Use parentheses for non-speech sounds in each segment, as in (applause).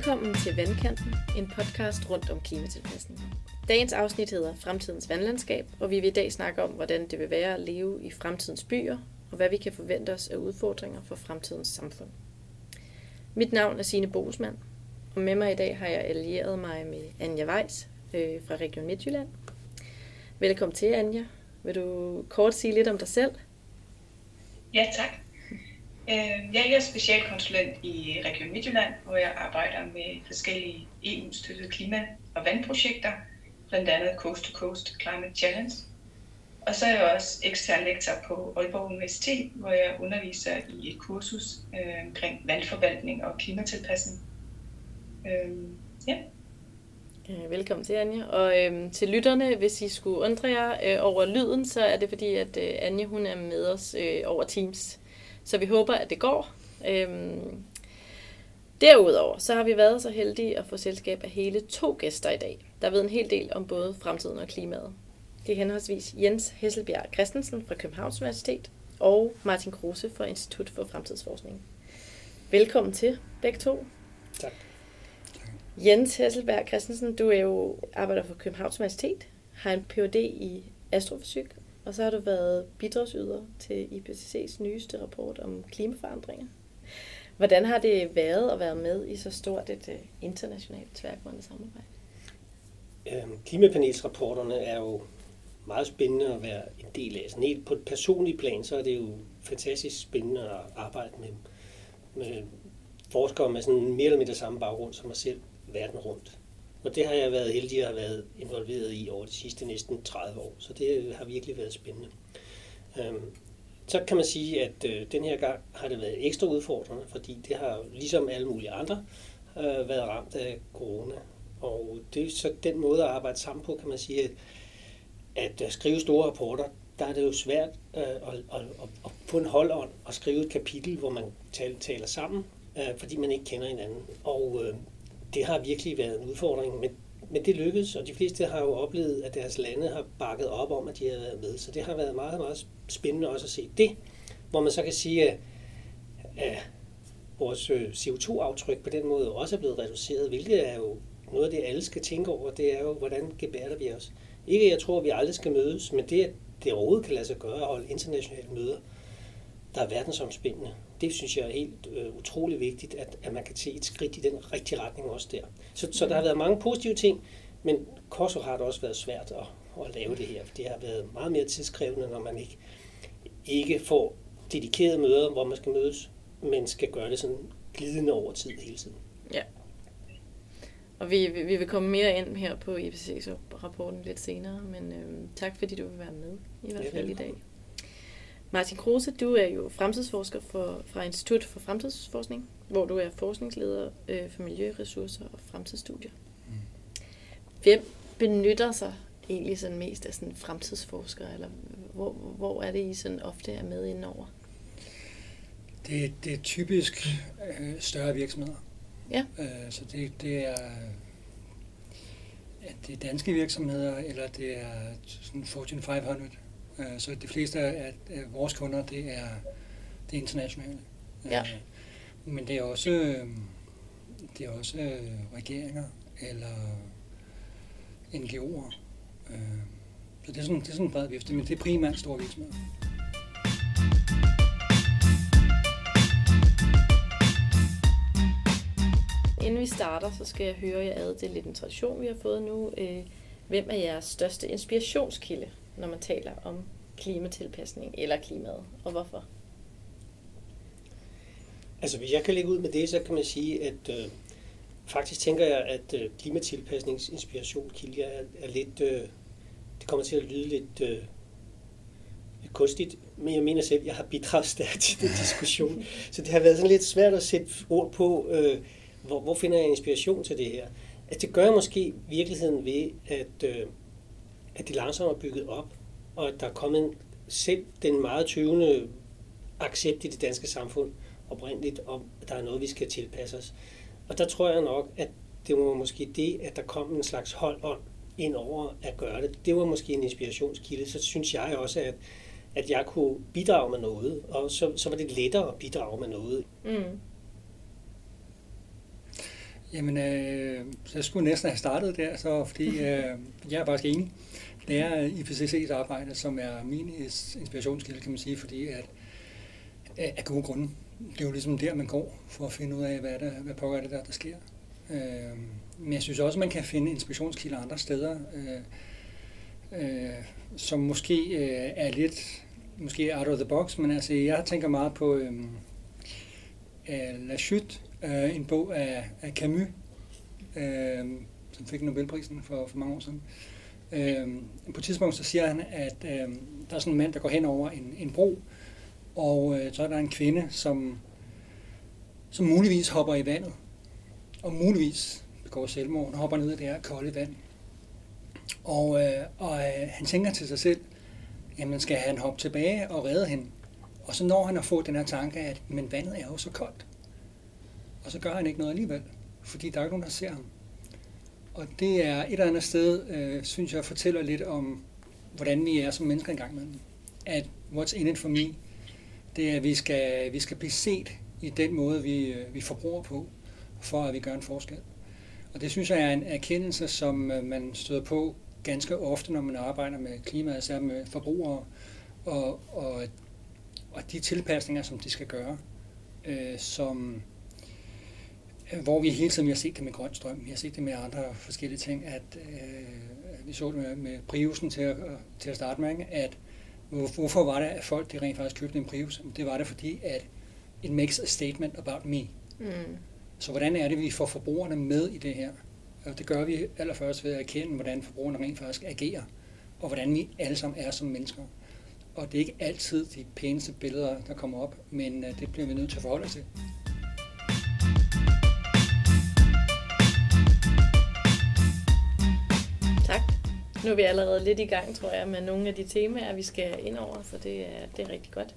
Velkommen til Vandkanten, en podcast rundt om klimatilpasning. Dagens afsnit hedder Fremtidens vandlandskab, og vi vil i dag snakke om, hvordan det vil være at leve i fremtidens byer, og hvad vi kan forvente os af udfordringer for fremtidens samfund. Mit navn er Signe Bosmand, og med mig i dag har jeg allieret mig med Anja Weiss øh, fra Region Midtjylland. Velkommen til, Anja. Vil du kort sige lidt om dig selv? Ja, tak. Øh, jeg er specialkonsulent i Region Midtjylland, hvor jeg arbejder med forskellige EU-støttede klima- og vandprojekter, blandt andet Coast to Coast Climate Challenge. Og så er jeg også ekstern lektor på Aalborg Universitet, hvor jeg underviser i et kursus øh, omkring vandforvaltning og klimatilpasning. Øh, ja. Velkommen til, Anja. Og øhm, til lytterne, hvis I skulle undre jer øh, over lyden, så er det fordi, at øh, Anja hun er med os øh, over Teams. Så vi håber, at det går. Øhm, derudover så har vi været så heldige at få selskab af hele to gæster i dag, der ved en hel del om både fremtiden og klimaet. Det er henholdsvis Jens Hesselbjerg Christensen fra Københavns Universitet og Martin Kruse fra Institut for Fremtidsforskning. Velkommen til begge to. Tak. Jens Hesselberg Christensen, du er jo arbejder for Københavns Universitet, har en Ph.D. i astrofysik, og så har du været bidragsyder til IPCC's nyeste rapport om klimaforandringer. Hvordan har det været at være med i så stort et øh, internationalt tværgående samarbejde? Øhm, klimapanelsrapporterne er jo meget spændende at være en del af. Sådan helt på et personligt plan, så er det jo fantastisk spændende at arbejde med, med forskere med sådan mere eller mindre samme baggrund som mig selv verden rundt. Og det har jeg været heldig at have været involveret i over de sidste næsten 30 år, så det har virkelig været spændende. Øhm, så kan man sige, at øh, den her gang har det været ekstra udfordrende, fordi det har ligesom alle mulige andre øh, været ramt af corona. Og det er så den måde at arbejde sammen på, kan man sige, at, at, øh, skrive store rapporter, der er det jo svært øh, at, at, at, at få en holdånd og skrive et kapitel, hvor man taler, taler sammen, øh, fordi man ikke kender hinanden. Og øh, det har virkelig været en udfordring, men, men det lykkedes, og de fleste har jo oplevet, at deres lande har bakket op om, at de har været med. Så det har været meget, meget spændende også at se det, hvor man så kan sige, at, at vores øh, CO2-aftryk på den måde også er blevet reduceret, hvilket er jo noget af det, alle skal tænke over, det er jo, hvordan gebærder vi os. Ikke, at jeg tror, at vi aldrig skal mødes, men det, at det overhovedet kan lade sig gøre at holde internationale møder, der er verdensomspændende, det synes jeg er helt øh, utrolig vigtigt, at, at man kan se et skridt i den rigtige retning også der. Så, så der har været mange positive ting, men Kosovo har det også været svært at, at lave det her, det har været meget mere tidskrævende, når man ikke, ikke får dedikerede møder, hvor man skal mødes, men skal gøre det sådan glidende over tid hele tiden. Ja. Og vi, vi vil komme mere ind her på IPCC-rapporten lidt senere, men øhm, tak fordi du vil være med, i hvert fald ja, i dag. Martin Kruse, du er jo fremtidsforsker for, fra Institut for Fremtidsforskning, hvor du er forskningsleder øh, for miljøressourcer og fremtidsstudier. Mm. Hvem benytter sig egentlig sådan mest af sådan fremtidsforskere, eller hvor, hvor er det, I sådan ofte er med indover? Det, det er typisk øh, større virksomheder. Ja. Øh, så det, det er det er danske virksomheder, eller det er sådan Fortune 500 Øh, så de fleste af vores kunder, det er, det er internationale. Ja. Øh, men det er også, øh, det er også regeringer eller NGO'er. Så det er sådan, det er sådan en bred vifte, men det er primært store virksomheder. Inden vi starter, så skal jeg høre jer ad. Det er lidt en tradition, vi har fået nu. Hvem er jeres største inspirationskilde? Når man taler om klimatilpasning eller klimaet, og hvorfor? Altså, hvis jeg kan lægge ud med det, så kan man sige, at øh, faktisk tænker jeg, at øh, klimatilpasningsinspirationskilder er, er lidt, øh, det kommer til at lyde lidt, øh, lidt kunstigt, men jeg mener selv, at jeg har bidraget stærkt til den diskussion. (laughs) så det har været sådan lidt svært at sætte ord på, øh, hvor, hvor finder jeg inspiration til det her. At det gør jeg måske virkeligheden ved, at øh, at de langsomt er bygget op, og at der er kommet selv den meget tøvende accept i det danske samfund oprindeligt om, at der er noget, vi skal tilpasse os. Og der tror jeg nok, at det var måske det, at der kom en slags holdånd ind over at gøre det. Det var måske en inspirationskilde. Så synes jeg også, at, at jeg kunne bidrage med noget, og så, så var det lettere at bidrage med noget. Mm. Jamen, øh, så jeg skulle næsten have startet der, så, fordi øh, jeg er faktisk enig. Det er IPCC's arbejde, som er min inspirationskilde, kan man sige, fordi at af gode grunde. Det er jo ligesom der, man går for at finde ud af, hvad, der, hvad pågår det der, der sker. Øh, men jeg synes også, man kan finde inspirationskilder andre steder, øh, øh, som måske øh, er lidt måske out of the box, men altså, jeg tænker meget på øhm, øh, La Chute, øh, en bog af, af Camus, øh, som fik Nobelprisen for, for mange år siden. Øh, Øhm, på et tidspunkt så siger han, at øhm, der er sådan en mand, der går hen over en, en bro, og øh, så er der en kvinde, som, som muligvis hopper i vandet, og muligvis begår selvmord, og hopper ned i det her kolde vand. Og, øh, og øh, han tænker til sig selv, jamen skal han hoppe tilbage og redde hende? Og så når han at få den her tanke, at men vandet er jo så koldt. Og så gør han ikke noget alligevel, fordi der er ikke nogen, der ser ham. Og det er et eller andet sted, øh, synes jeg, fortæller lidt om, hvordan vi er som mennesker engang med At what's in it for me, det er, at vi skal, vi skal blive set i den måde, vi, øh, vi forbruger på, for at vi gør en forskel. Og det synes jeg er en erkendelse, som øh, man støder på ganske ofte, når man arbejder med klima, altså med forbrugere, og, og, og de tilpasninger, som de skal gøre, øh, som, hvor vi hele tiden vi har set det med grøn strøm, vi har set det med andre forskellige ting, at øh, vi så det med, med Priusen til at, til at starte med, at hvorfor var det, at folk de rent faktisk købte en Prius? Det var det fordi, at it makes a statement about me. Mm. Så hvordan er det, vi får forbrugerne med i det her? Og det gør vi allerførst ved at erkende, hvordan forbrugerne rent faktisk agerer, og hvordan vi alle sammen er som mennesker. Og det er ikke altid de pæneste billeder, der kommer op, men øh, det bliver vi nødt til at forholde os til. Nu er vi allerede lidt i gang, tror jeg, med nogle af de temaer, vi skal ind over, så det er, det er rigtig godt.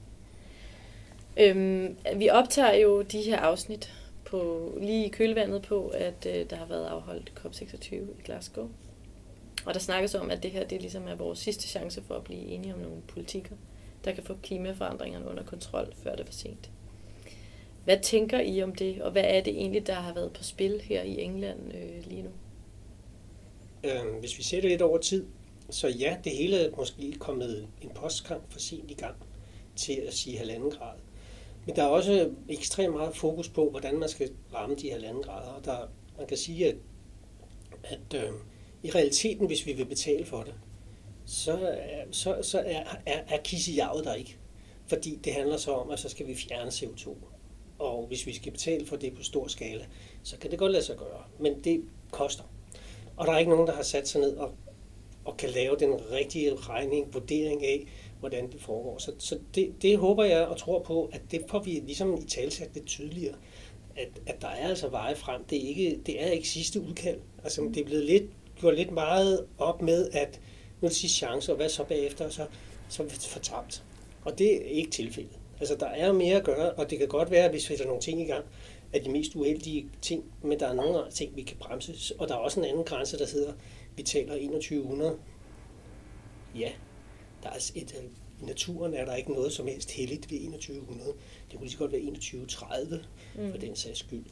Øhm, vi optager jo de her afsnit på, lige i kølvandet på, at øh, der har været afholdt COP26 i Glasgow. Og der snakkes om, at det her det ligesom er vores sidste chance for at blive enige om nogle politikker, der kan få klimaforandringerne under kontrol, før det er for sent. Hvad tænker I om det, og hvad er det egentlig, der har været på spil her i England øh, lige nu? Øh, hvis vi ser det lidt over tid, så ja, det hele er måske kommet en postkamp for sent i gang til at sige halvanden grad. Men der er også ekstremt meget fokus på, hvordan man skal ramme de halvanden grader. Og der, man kan sige, at, at øh, i realiteten, hvis vi vil betale for det, så, er, så, så er, er, er kissejavet der ikke. Fordi det handler så om, at så skal vi fjerne CO2. Og hvis vi skal betale for det på stor skala, så kan det godt lade sig gøre. Men det koster. Og der er ikke nogen, der har sat sig ned og, og kan lave den rigtige regning, vurdering af, hvordan det foregår. Så, så det, det håber jeg og tror på, at det får vi ligesom i talsat lidt tydeligere, at, at der er altså veje frem. Det er ikke, det er ikke sidste udkald. Altså, det er blevet lidt, gjort lidt meget op med, at nu er det sidste chance, og hvad så bagefter, så, så er vi fortabt. Og det er ikke tilfældet. Altså, der er mere at gøre, og det kan godt være, hvis vi sætter nogle ting i gang, at de mest uheldige ting, men der er nogle ting, vi kan bremse. Og der er også en anden grænse, der hedder, vi taler 2100. Ja, der er et, øh, I naturen er der ikke noget som helst heldigt ved 2100. Det kunne lige så godt være 2130 mm. for den sags skyld.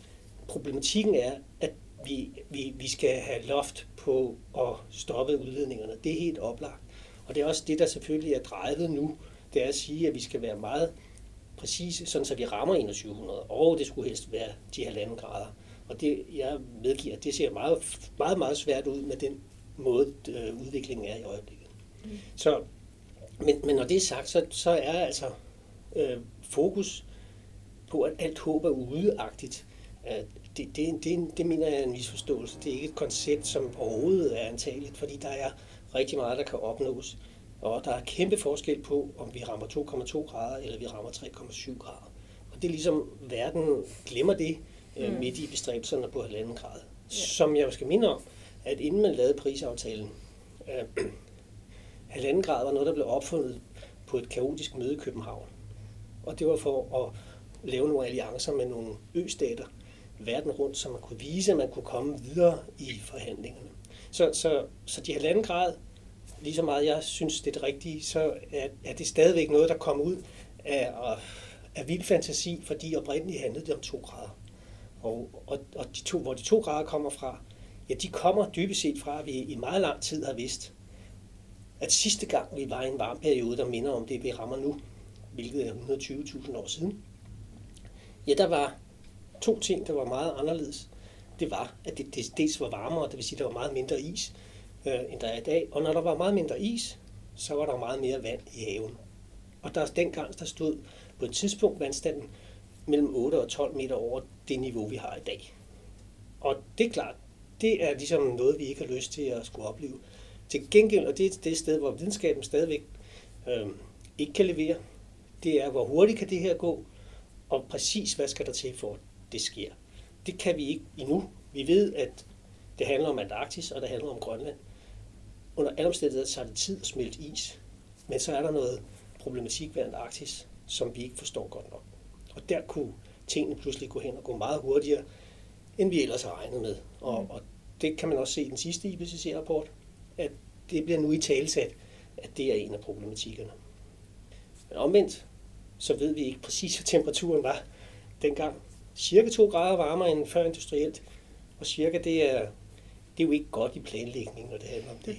Problematikken er, at vi, vi, vi skal have loft på at stoppe udledningerne. Det er helt oplagt. Og det er også det, der selvfølgelig er drejet nu. Det er at sige, at vi skal være meget præcise, sådan så vi rammer 2100. Og det skulle helst være de halvanden grader. Og det, jeg medgiver, det ser meget, meget, meget svært ud med den måde, øh, udviklingen er i øjeblikket. Mm. Så men, men når det er sagt, så, så er altså øh, fokus på, at alt håb er udeagtigt. Øh, det, det, det, det mener jeg er en misforståelse. Det er ikke et koncept, som overhovedet er antageligt, fordi der er rigtig meget, der kan opnås. Og der er kæmpe forskel på, om vi rammer 2,2 grader, eller vi rammer 3,7 grader. Og det er ligesom, verden glemmer det øh, mm. midt i bestræbelserne på halvanden grad. Ja. Som jeg skal minde om, at inden man lavede prisaftalen, øh, (clears throat) grad var noget, der blev opfundet på et kaotisk møde i København. Og det var for at lave nogle alliancer med nogle østater verden rundt, så man kunne vise, at man kunne komme videre i forhandlingerne. Så, så, så de halvanden grad, lige så meget jeg synes, det er det rigtige, så er, er det stadigvæk noget, der kommer ud af, af vild fantasi, fordi oprindeligt handlede det om to grader. Og, og, og de to, hvor de to grader kommer fra, ja, de kommer dybest set fra, at vi i meget lang tid har vidst, at sidste gang vi var i en varm periode, der minder om det, vi rammer nu, hvilket er 120.000 år siden, ja, der var to ting, der var meget anderledes. Det var, at det, det dels var varmere, det vil sige, at der var meget mindre is, øh, end der er i dag. Og når der var meget mindre is, så var der meget mere vand i haven. Og der dengang, der stod på et tidspunkt vandstanden mellem 8 og 12 meter over det niveau, vi har i dag. Og det er klart, det er ligesom noget, vi ikke har lyst til at skulle opleve. Til gengæld, og det er det sted, hvor videnskaben stadigvæk øh, ikke kan levere, det er, hvor hurtigt kan det her gå, og præcis hvad skal der til for, at det sker. Det kan vi ikke endnu. Vi ved, at det handler om Antarktis, og det handler om Grønland. Under alle omstændigheder så er det tid at smelte is, men så er der noget problematik ved Antarktis, som vi ikke forstår godt nok. Og der kunne tingene pludselig gå hen og gå meget hurtigere, end vi ellers har regnet med. Og, og det kan man også se i den sidste IPCC-rapport, at det bliver nu i talsat, at det er en af problematikkerne. Men omvendt, så ved vi ikke præcis, hvad temperaturen var dengang. Cirka 2 grader varmere end før industrielt, og cirka det er, det er jo ikke godt i planlægning, når det handler om det.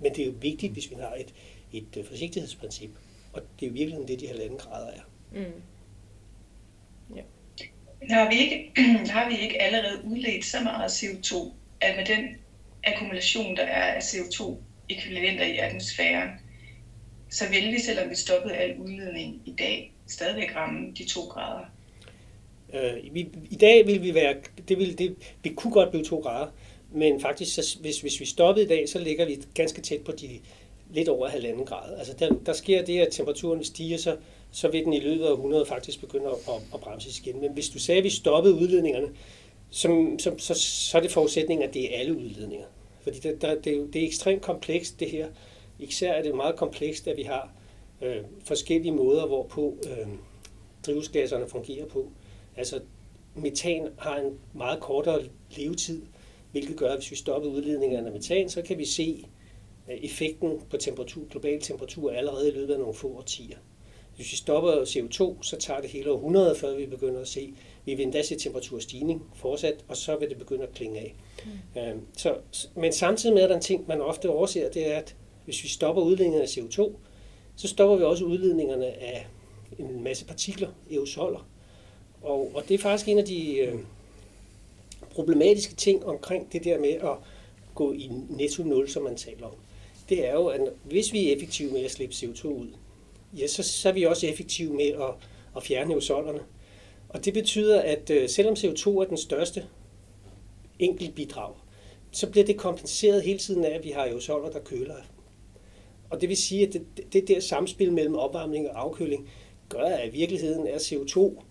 Men det er jo vigtigt, hvis vi har et, et øh, forsigtighedsprincip, og det er jo virkelig det, de halvanden grader er. Mm. Ja. Har, vi ikke, (clears throat) har vi ikke allerede udledt så meget CO2, at med den akkumulation, der er af CO2-ekvivalenter i atmosfæren, så vil vi, selvom vi stoppede al udledning i dag, stadigvæk ramme de to grader. Øh, vi, I dag vil vi være, det vil, det, vi kunne godt blive to grader, men faktisk, så, hvis, hvis vi stoppede i dag, så ligger vi ganske tæt på de lidt over halvanden grad. Altså der, der sker det, at temperaturen stiger, så, så vil den i løbet af 100 faktisk begynde at, at, at bremse igen. Men hvis du sagde, at vi stoppede udledningerne, så, så, så, så er det forudsætningen, at det er alle udledninger. Fordi der, der, det, er jo, det er ekstremt komplekst, det her. Især er det meget komplekst, at vi har øh, forskellige måder, hvorpå øh, drivhusgasserne fungerer på. Altså, metan har en meget kortere levetid, hvilket gør, at hvis vi stopper udledningerne af metan, så kan vi se øh, effekten på temperatur, global temperatur allerede i løbet af nogle få årtier. Hvis vi stopper CO2, så tager det hele århundrede, før vi begynder at se, vi vil endda se temperaturstigning fortsat, og så vil det begynde at klinge af. Mm. Øhm, så, men samtidig med, at der er en ting, man ofte overser, det er, at hvis vi stopper udledningen af CO2, så stopper vi også udledningerne af en masse partikler, aerosoler. Og, og det er faktisk en af de øh, problematiske ting omkring det der med at gå i netto nul, som man taler om. Det er jo, at hvis vi er effektive med at slippe CO2 ud, ja, så, så er vi også effektive med at, at fjerne ozonerne. Og det betyder, at øh, selvom CO2 er den største enkeltbidrag, så bliver det kompenseret hele tiden af, at vi har ozoner, der køler. Og det vil sige, at det, det der samspil mellem opvarmning og afkøling gør, at i virkeligheden er CO2,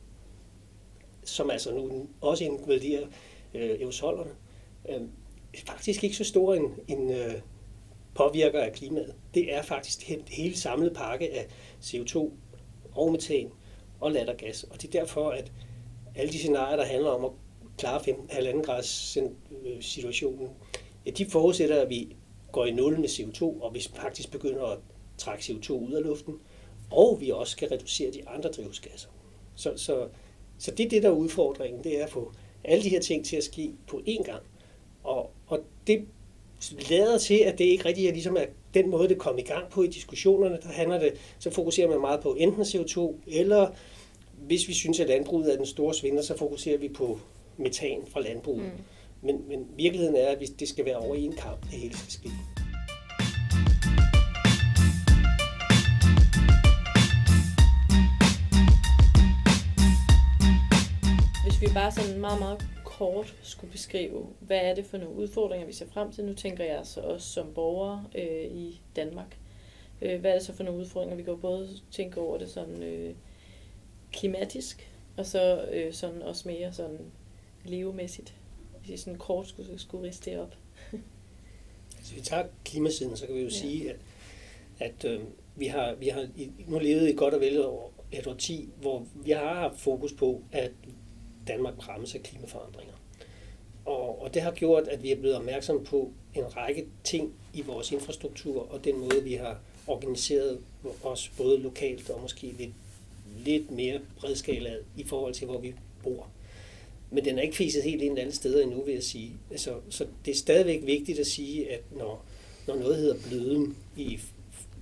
som altså nu også inkluderer øh, aerosolerne, øh, faktisk ikke så stor en, en øh, påvirker af klimaet. Det er faktisk det hele samlede pakke af CO2 og metan og lattergas. Og det er derfor, at alle de scenarier, der handler om at klare 1,5 grads øh, situationen, ja, de forudsætter, at vi går i nul med CO2, og vi faktisk begynder at trække CO2 ud af luften, og vi også skal reducere de andre drivhusgasser. Så, så, så det er det, der er udfordringen, det er at få alle de her ting til at ske på én gang. Og, og det lader til, at det ikke rigtig er ligesom at den måde, det kom i gang på i diskussionerne. Der handler det, så fokuserer man meget på enten CO2, eller hvis vi synes, at landbruget er den store svinder, så fokuserer vi på metan fra landbruget. Mm. Men, men virkeligheden er, at det skal være over i en kamp, det hele skal ske. Vi bare sådan meget, meget kort skulle beskrive, hvad er det for nogle udfordringer, vi ser frem til. Nu tænker jeg så også som borger øh, i Danmark. Øh, hvad er det så for nogle udfordringer? Vi kan jo både tænke over det sådan øh, klimatisk, og så øh, sådan også mere sådan levemæssigt. Hvis I sådan kort skulle, skulle riste det op. (laughs) Hvis vi tager klimasiden, så kan vi jo ja. sige, at, at øh, vi har, vi har nu levet i godt og vel et årti, hvor vi har haft fokus på, at Danmark rammes af klimaforandringer. Og, og det har gjort, at vi er blevet opmærksom på en række ting i vores infrastruktur og den måde, vi har organiseret os både lokalt og måske lidt, lidt mere bredskalaet i forhold til, hvor vi bor. men den er ikke fiset helt ind alle steder endnu, vil jeg sige. Altså, så det er stadigvæk vigtigt at sige, at når, når noget hedder bløden i,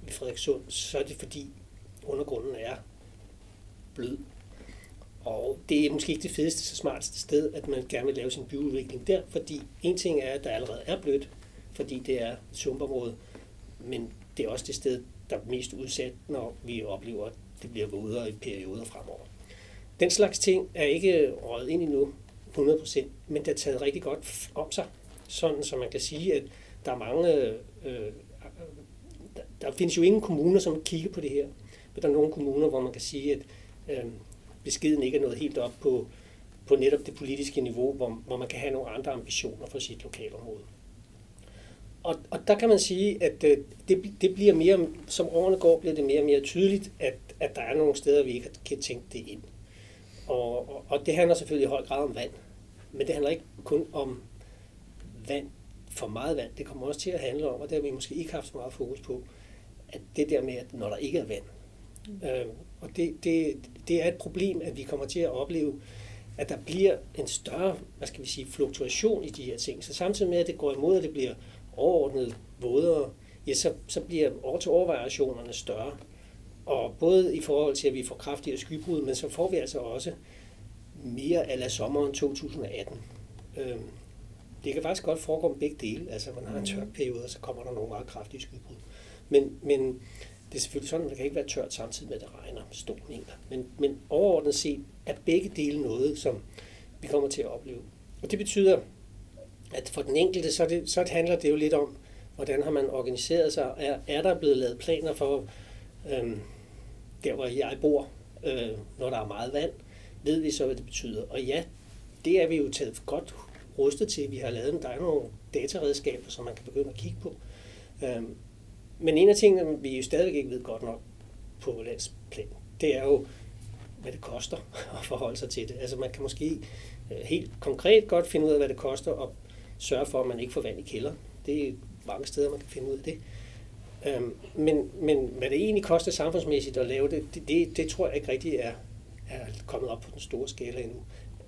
i Frederikssund, så er det fordi undergrunden er blød. Og det er måske ikke det fedeste, så smarteste sted, at man gerne vil lave sin byudvikling der, fordi en ting er, at der allerede er blødt, fordi det er et sumpområde, men det er også det sted, der er mest udsat, når vi oplever, at det bliver vådere i perioder fremover. Den slags ting er ikke røget ind endnu 100%, men det er taget rigtig godt om sig, sådan så man kan sige, at der er mange, øh, der, der findes jo ingen kommuner, som kigger på det her, men der er nogle kommuner, hvor man kan sige, at øh, beskeden ikke er nået helt op på, på netop det politiske niveau, hvor, hvor man kan have nogle andre ambitioner for sit lokalområde. Og, og der kan man sige, at øh, det, det bliver mere, som årene går, bliver det mere og mere tydeligt, at, at der er nogle steder, vi ikke kan tænke det ind. Og, og, og det handler selvfølgelig i høj grad om vand. Men det handler ikke kun om vand, for meget vand. Det kommer også til at handle om, og det har vi måske ikke haft så meget fokus på, at det der med, at når der ikke er vand. Mm. Øh, og det, det, det er et problem, at vi kommer til at opleve, at der bliver en større, hvad skal vi sige, fluktuation i de her ting. Så samtidig med, at det går imod, at det bliver overordnet vådere, ja, så, så bliver år til år variationerne større. Og både i forhold til, at vi får kraftigere skybrud, men så får vi altså også mere ala sommeren 2018. Øhm, det kan faktisk godt foregå begge dele. Altså, man har en tørk periode, og så kommer der nogle meget kraftige skybrud. Men, men det er selvfølgelig sådan, at det kan ikke være tørt samtidig med, at det regner store mængder. Men, men overordnet set er begge dele noget, som vi kommer til at opleve. Og det betyder, at for den enkelte, så, det, så handler det jo lidt om, hvordan har man organiseret sig. Er, er der blevet lavet planer for, øhm, der hvor jeg bor, øh, når der er meget vand, ved vi så, hvad det betyder. Og ja, det er vi jo taget godt rustet til. Vi har lavet, der er nogle dataredskaber, som man kan begynde at kigge på. Øhm, men en af tingene, vi jo stadigvæk ikke ved godt nok på landsplan, det er jo, hvad det koster (laughs) at forholde sig til det. Altså man kan måske øh, helt konkret godt finde ud af, hvad det koster at sørge for, at man ikke får vand i kælderen. Det er mange steder, man kan finde ud af det. Øhm, men, men hvad det egentlig koster samfundsmæssigt at lave det, det, det, det tror jeg ikke rigtig er, er kommet op på den store skala endnu.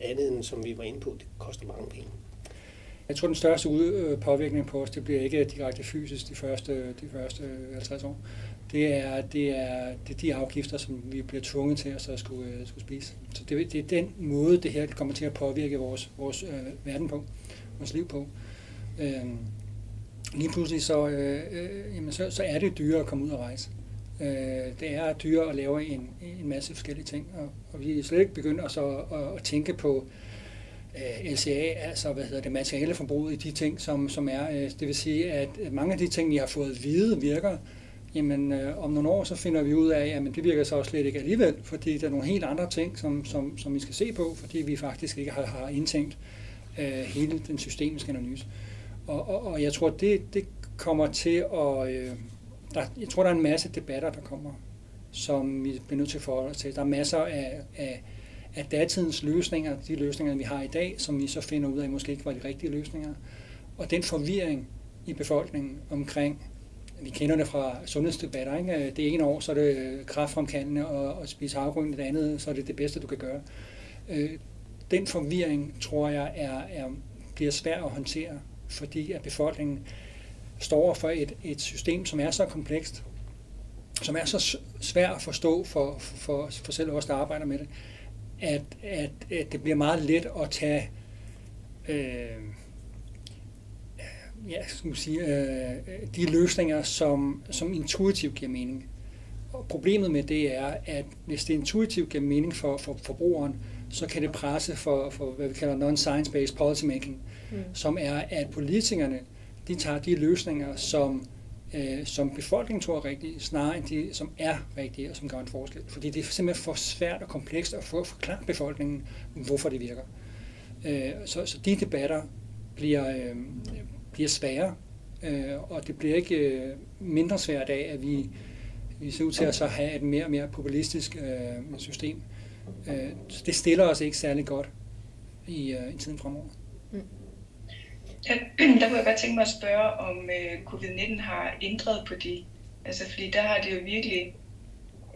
Andet end, som vi var inde på, det koster mange penge. Jeg tror, den største øh, påvirkning på os, det bliver ikke direkte fysisk de første, de første 50 år. Det er, det er, det er de afgifter, som vi bliver tvunget til at så skulle, øh, skulle spise. Så det, det er den måde, det her kommer til at påvirke vores, vores øh, verden på, vores liv på. Øh, lige pludselig så, øh, øh, jamen så, så er det dyrere at komme ud og rejse. Øh, det er dyrere at lave en, en masse forskellige ting, og, og vi er slet ikke begyndt at, så, at, at tænke på øh, Øh, LCA, altså hvad hedder det, materialeforbruget i de ting, som, som er. Øh, det vil sige, at mange af de ting, vi har fået at vide, virker, jamen øh, om nogle år, så finder vi ud af, at det virker så slet ikke alligevel, fordi der er nogle helt andre ting, som, som, som vi skal se på, fordi vi faktisk ikke har, har indtænkt øh, hele den systemiske analyse. Og, og, og jeg tror, det, det kommer til at... Øh, der, jeg tror, der er en masse debatter, der kommer, som vi bliver nødt til at forholde os til. Der er masser af, af, at datidens løsninger, de løsninger, vi har i dag, som vi så finder ud af, måske ikke var de rigtige løsninger. Og den forvirring i befolkningen omkring, vi kender det fra sundhedsdebatter, ikke? det ene år, så er det øh, kraftfremkaldende og, og spise havgrøn, det andet, så er det det bedste, du kan gøre. Øh, den forvirring, tror jeg, er, er, bliver svær at håndtere, fordi at befolkningen står for et, et system, som er så komplekst, som er så svært at forstå for, for, for selv os, der arbejder med det, at, at, at det bliver meget let at tage øh, ja, skal man sige, øh, de løsninger, som, som intuitivt giver mening. Og problemet med det er, at hvis det intuitivt giver mening for, for forbrugeren, så kan det presse for, for hvad vi kalder non-science-based policymaking, mm. som er, at politikerne de tager de løsninger, som, øh, som befolkningen tror er rigtige, snarere end de, som er rigtige og som gør en forskel. Fordi det er simpelthen for svært og komplekst at få forklare befolkningen, hvorfor det virker. Øh, så, så de debatter bliver, øh, bliver svære, øh, og det bliver ikke øh, mindre svært af, at vi, vi ser ud til at så have et mere og mere populistisk øh, system. Øh, så det stiller os ikke særlig godt i, øh, i tiden fremover. Mm. Der, (clears throat) der kunne jeg godt tænke mig at spørge, om øh, covid-19 har ændret på det. Altså, fordi der har det jo virkelig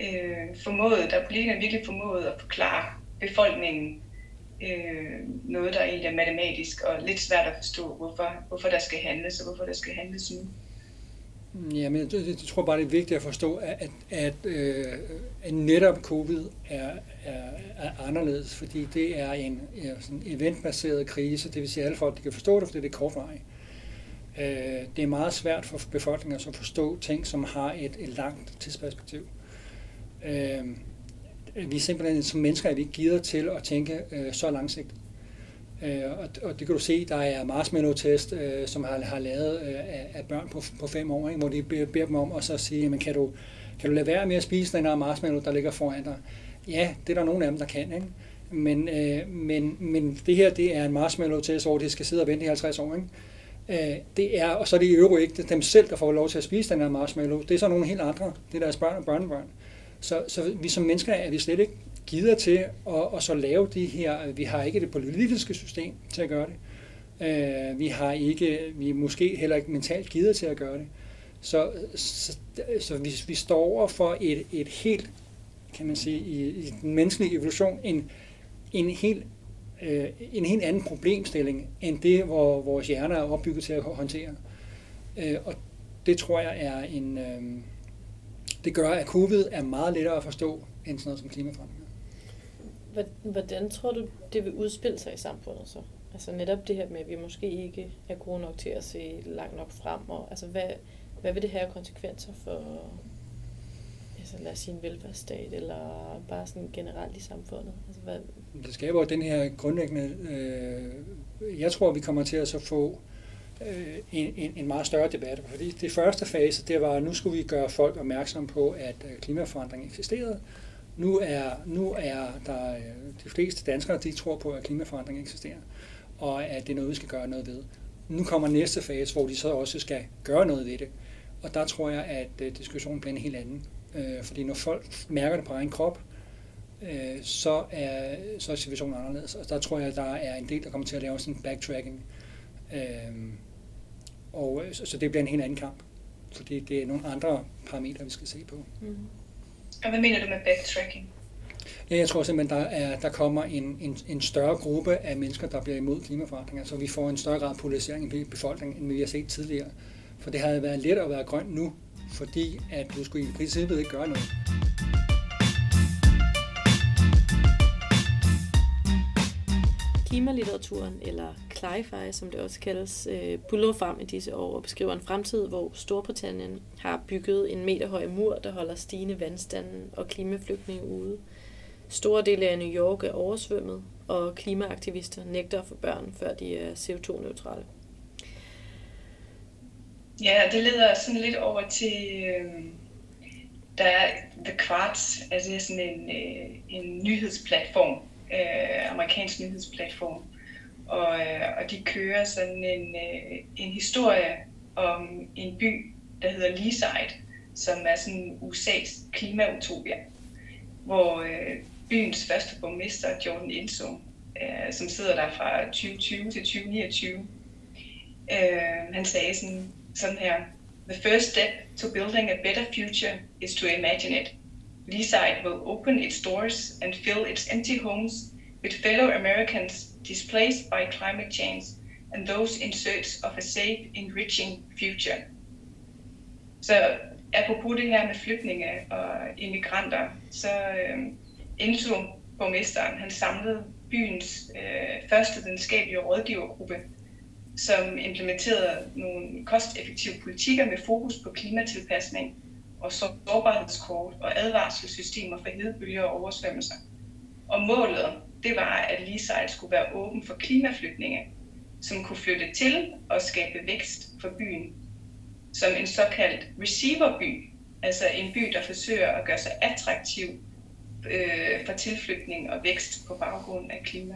øh, formået, der er politikerne virkelig formået at forklare befolkningen, øh, noget, der egentlig er matematisk og lidt svært at forstå, hvorfor, hvorfor der skal handles og hvorfor der skal handles nu. Mm, ja, men jeg, jeg tror bare, det er vigtigt at forstå, at, at, at, øh, at netop covid er, er, er anderledes, fordi det er en ja, sådan eventbaseret krise, det vil sige, at alle folk de kan forstå det, fordi det er kortvarigt. Øh, det er meget svært for befolkningen at forstå ting, som har et, et langt tidsperspektiv. Øh, vi er simpelthen som mennesker er vi ikke gider til at tænke øh, så langsigtet. Øh, og, og det kan du se, der er marshmallow-test, øh, som har, har lavet øh, af, af børn på, på fem år, ikke, hvor de beder, beder dem om at så sige, jamen, kan du, kan du lade være med at spise den her marshmallow, der ligger foran dig? Ja, det er der nogle af dem, der kan. Ikke? Men, øh, men, men det her, det er en marshmallow-test, hvor de skal sidde og vente i 50 år. Ikke? Øh, det er, og så er det i øvrigt ikke dem selv, der får lov til at spise den her marshmallow. Det er så nogle helt andre. Det er deres børn og børnebørn. Så, så vi som mennesker er vi slet ikke gider til at, at så lave de her, vi har ikke det politiske system til at gøre det. Øh, vi har ikke, vi er måske heller ikke mentalt gider til at gøre det. Så, så, så vi, vi står over for et, et helt, kan man sige, i, i den menneskelige evolution, en, en helt uh, en helt anden problemstilling, end det, hvor vores hjerner er opbygget til at håndtere. Uh, og det tror jeg er en, uh, det gør, at covid er meget lettere at forstå end sådan noget som klimaforandringer. Hvordan tror du, det vil udspille sig i samfundet så? Altså netop det her med, at vi måske ikke er gode nok til at se langt nok frem. Og, altså hvad, hvad vil det have konsekvenser for altså lad os sige en velfærdsstat, eller bare sådan generelt i samfundet? Altså, hvad? Det skaber den her grundlæggende... Øh, jeg tror, vi kommer til at så få øh, en, en, en meget større debat. Fordi det første fase, det var, at nu skulle vi gøre folk opmærksom på, at øh, klimaforandring eksisterede. Nu er, nu er der øh, de fleste danskere, de tror på, at klimaforandring eksisterer, og at det er noget, vi skal gøre noget ved. Nu kommer næste fase, hvor de så også skal gøre noget ved det. Og der tror jeg, at øh, diskussionen bliver en helt anden. Fordi når folk mærker det på egen krop, så er, så er situationen anderledes. Og der tror jeg, der er en del, der kommer til at lave sådan en backtracking. Og så, så det bliver en helt anden kamp, fordi det er nogle andre parametre, vi skal se på. Mm. Og hvad mener du med backtracking? Ja, jeg tror simpelthen, der, er, der kommer en, en, en større gruppe af mennesker, der bliver imod klimaforandringer, så vi får en større grad af polarisering i befolkningen, end vi har set tidligere. For det havde været let at være grøn nu, fordi at du skulle i princippet ikke gøre noget. Klimalitteraturen, eller cli som det også kaldes, øh, buller frem i disse år og beskriver en fremtid, hvor Storbritannien har bygget en meterhøj mur, der holder stigende vandstanden og klimaflygtninge ude. Store dele af New York er oversvømmet, og klimaaktivister nægter at få børn, før de er CO2-neutrale. Ja, det leder sådan lidt over til, øh, der er The Quartz, altså det er sådan en, øh, en nyhedsplatform, øh, amerikansk nyhedsplatform. Og, øh, og de kører sådan en, øh, en historie om en by, der hedder Leaside, som er sådan USA's klimautopia, hvor øh, byens første borgmester, Jordan Inso, øh, som sidder der fra 2020 til 2029, øh, han sagde sådan, sådan her, The first step to building a better future is to imagine it. Leaside will open its doors and fill its empty homes with fellow Americans displaced by climate change and those in search of a safe, enriching future. Så apropos det her med flygtninge og immigranter, så øh, indså borgmesteren, han samlede byens øh, første videnskabelige rådgivergruppe, som implementerede nogle kosteffektive politikker med fokus på klimatilpasning og sårbarhedskort og advarselssystemer for hedebølger og oversvømmelser. Og målet, det var, at Leaside skulle være åben for klimaflygtninge, som kunne flytte til og skabe vækst for byen, som en såkaldt receiverby, altså en by, der forsøger at gøre sig attraktiv øh, for tilflytning og vækst på baggrund af klima.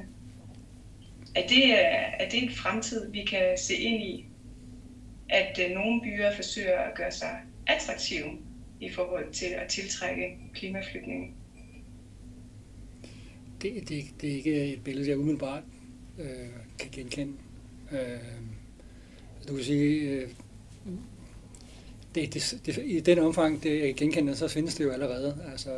Er det, øh, er det en fremtid, vi kan se ind i, at øh, nogle byer forsøger at gøre sig attraktive i forhold til at tiltrække klimaflygtninge? Det, det, det er ikke et billede, jeg umiddelbart øh, kan genkende. Øh, du kan sige, øh, det, det, det, i den omfang, det jeg genkender, så findes det jo allerede. Altså,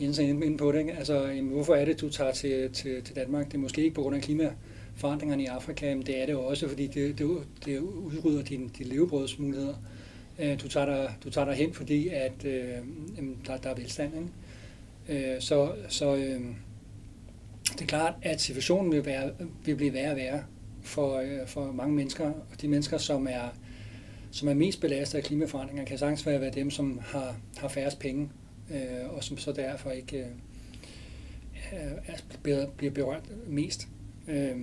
Jens er inde på det, ikke? Altså, jamen, hvorfor er det, du tager til, til, til Danmark? Det er måske ikke på grund af klimaforandringerne i Afrika, men det er det også, fordi det, det, det udrydder dine, dine levebrødsmuligheder. Øh, du tager, dig, du tager dig hen, fordi at, øh, der, der er velstand. Ikke? Øh, så så øh, det er klart, at situationen vil, være, vil blive værre og værre for, øh, for mange mennesker, og de mennesker, som er, som er mest belastet af klimaforandringer, kan sagtens være dem, som har, har færrest penge, øh, og som så derfor ikke øh, bliver, bliver berørt mest. Øh,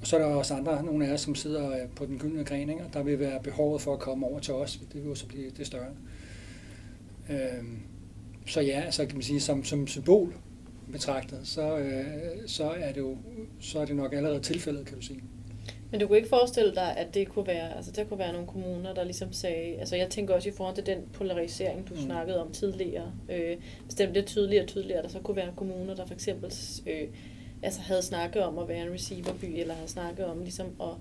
og så er der også andre, nogle af os, som sidder øh, på den gyldne gren, ikke? og der vil være behovet for at komme over til os. Det vil jo så blive det større. Øh, så ja, altså kan man sige, som, som symbol betragtet, så, øh, så, er det jo så er det nok allerede tilfældet, kan du sige. Men du kunne ikke forestille dig, at det kunne være, altså der kunne være nogle kommuner, der ligesom sagde, altså jeg tænker også i forhold til den polarisering, du mm. snakkede om tidligere, øh, bestemt lidt tydeligere og tydeligere, der så kunne være kommuner, der for eksempel øh, altså havde snakket om at være en receiverby, eller havde snakket om ligesom at,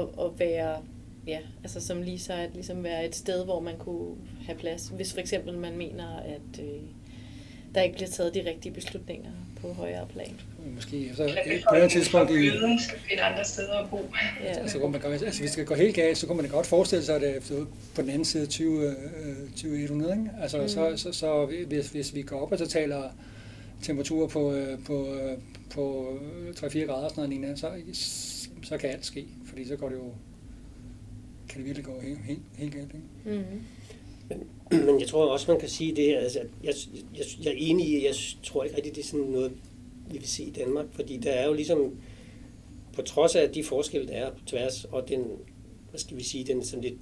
at, at være, ja, altså som Lisa, at ligesom være et sted, hvor man kunne have plads, hvis for eksempel man mener, at øh, der ikke bliver taget de rigtige beslutninger på højere plan. Måske så på et tidspunkt i... skal finde andre steder at bo. Ja. Altså, man godt, altså, hvis det skal gå helt galt, så kunne man godt forestille sig, at det på den anden side 20, 2100, ikke? Altså, mm. så, så, så, hvis, hvis vi går op og så taler temperaturer på, øh, på, øh, på 3-4 grader, sådan noget, så, så kan alt ske, fordi så går det jo, kan det virkelig gå helt, helt, helt galt. Ikke? Mm. Men, (clears throat) men jeg tror også, man kan sige det her, altså, jeg, jeg, jeg er enig i, jeg tror ikke rigtig, det er sådan noget, vi vil se i Danmark, fordi der er jo ligesom, på trods af de forskelle, der er på tværs, og den, hvad skal vi sige, den sådan lidt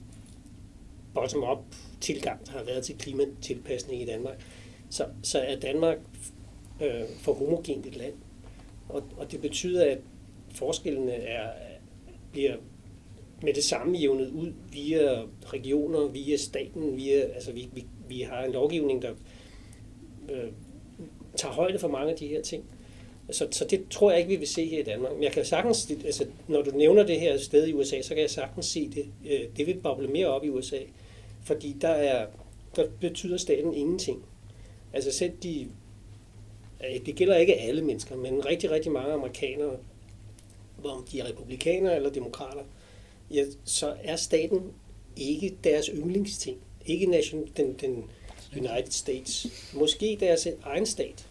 bottom-up tilgang, der har været til klimatilpasning i Danmark, så, så er Danmark øh, for homogent et land. Og, og det betyder, at forskellene er, bliver med det samme jævnet ud via regioner, via staten, via, altså vi, vi, vi har en lovgivning, der øh, tager højde for mange af de her ting. Så, så det tror jeg ikke, vi vil se her i Danmark. Men jeg kan sagtens, altså, når du nævner det her sted i USA, så kan jeg sagtens se det. Øh, det vil boble mere op i USA. Fordi der, er, der betyder staten ingenting. Altså selv de, det gælder ikke alle mennesker, men rigtig, rigtig mange amerikanere, om de er republikanere eller demokrater, ja, så er staten ikke deres yndlingsting. Ikke nation, den, den United States. Måske deres egen stat.